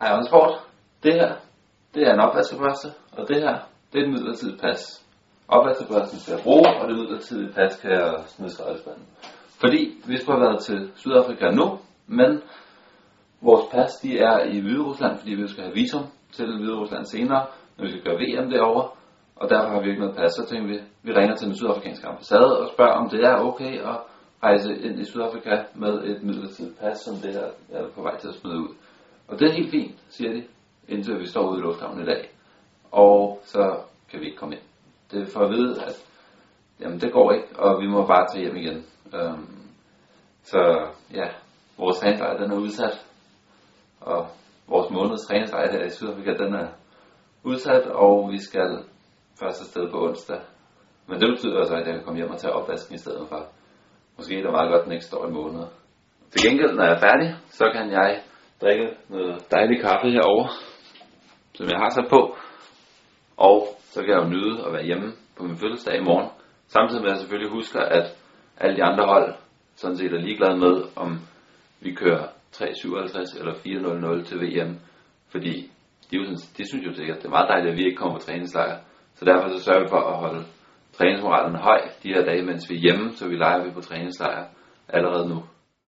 Hej, Anders Sport. Det her, det er en opvaskebørste, og det her, det er et midlertidigt pas. Opvaskebørsten skal jeg bruge, og det midlertidige pas kan jeg smide skraldespanden. Fordi vi skulle have været til Sydafrika nu, men vores pas de er i Hvide Rusland, fordi vi skal have visum til Hvide Rusland senere, når vi skal gøre VM derovre. Og derfor har vi ikke noget pas, så tænkte vi, vi ringer til den sydafrikanske ambassade og spørger, om det er okay at rejse ind i Sydafrika med et midlertidigt pas, som det her er på vej til at smide ud. Og det er helt fint, siger de, indtil vi står ude i lufthavnen i dag. Og så kan vi ikke komme ind. Det får at vide, at jamen, det går ikke, og vi må bare tage hjem igen. Øhm, så ja, vores træningslejr den er udsat, og vores måneds træningslejr her i Sydafrika, den er udsat, og vi skal først afsted på onsdag. Men det betyder altså, at jeg kan komme hjem og tage opvasken i stedet for. Måske er det meget godt, den ikke står i måneder. Til gengæld, når jeg er færdig, så kan jeg drikke noget dejlig kaffe herover, som jeg har sat på. Og så kan jeg jo nyde at være hjemme på min fødselsdag i morgen. Samtidig med at jeg selvfølgelig husker, at alle de andre hold sådan set er ligeglade med, om vi kører 3.57 eller 4.00 til VM. Fordi de, er jo sådan, de synes jo sikkert, at det er meget dejligt, at vi ikke kommer på træningslejr. Så derfor så sørger vi for at holde træningsmoralen høj de her dage, mens vi er hjemme, så vi leger vi på træningslejr allerede nu.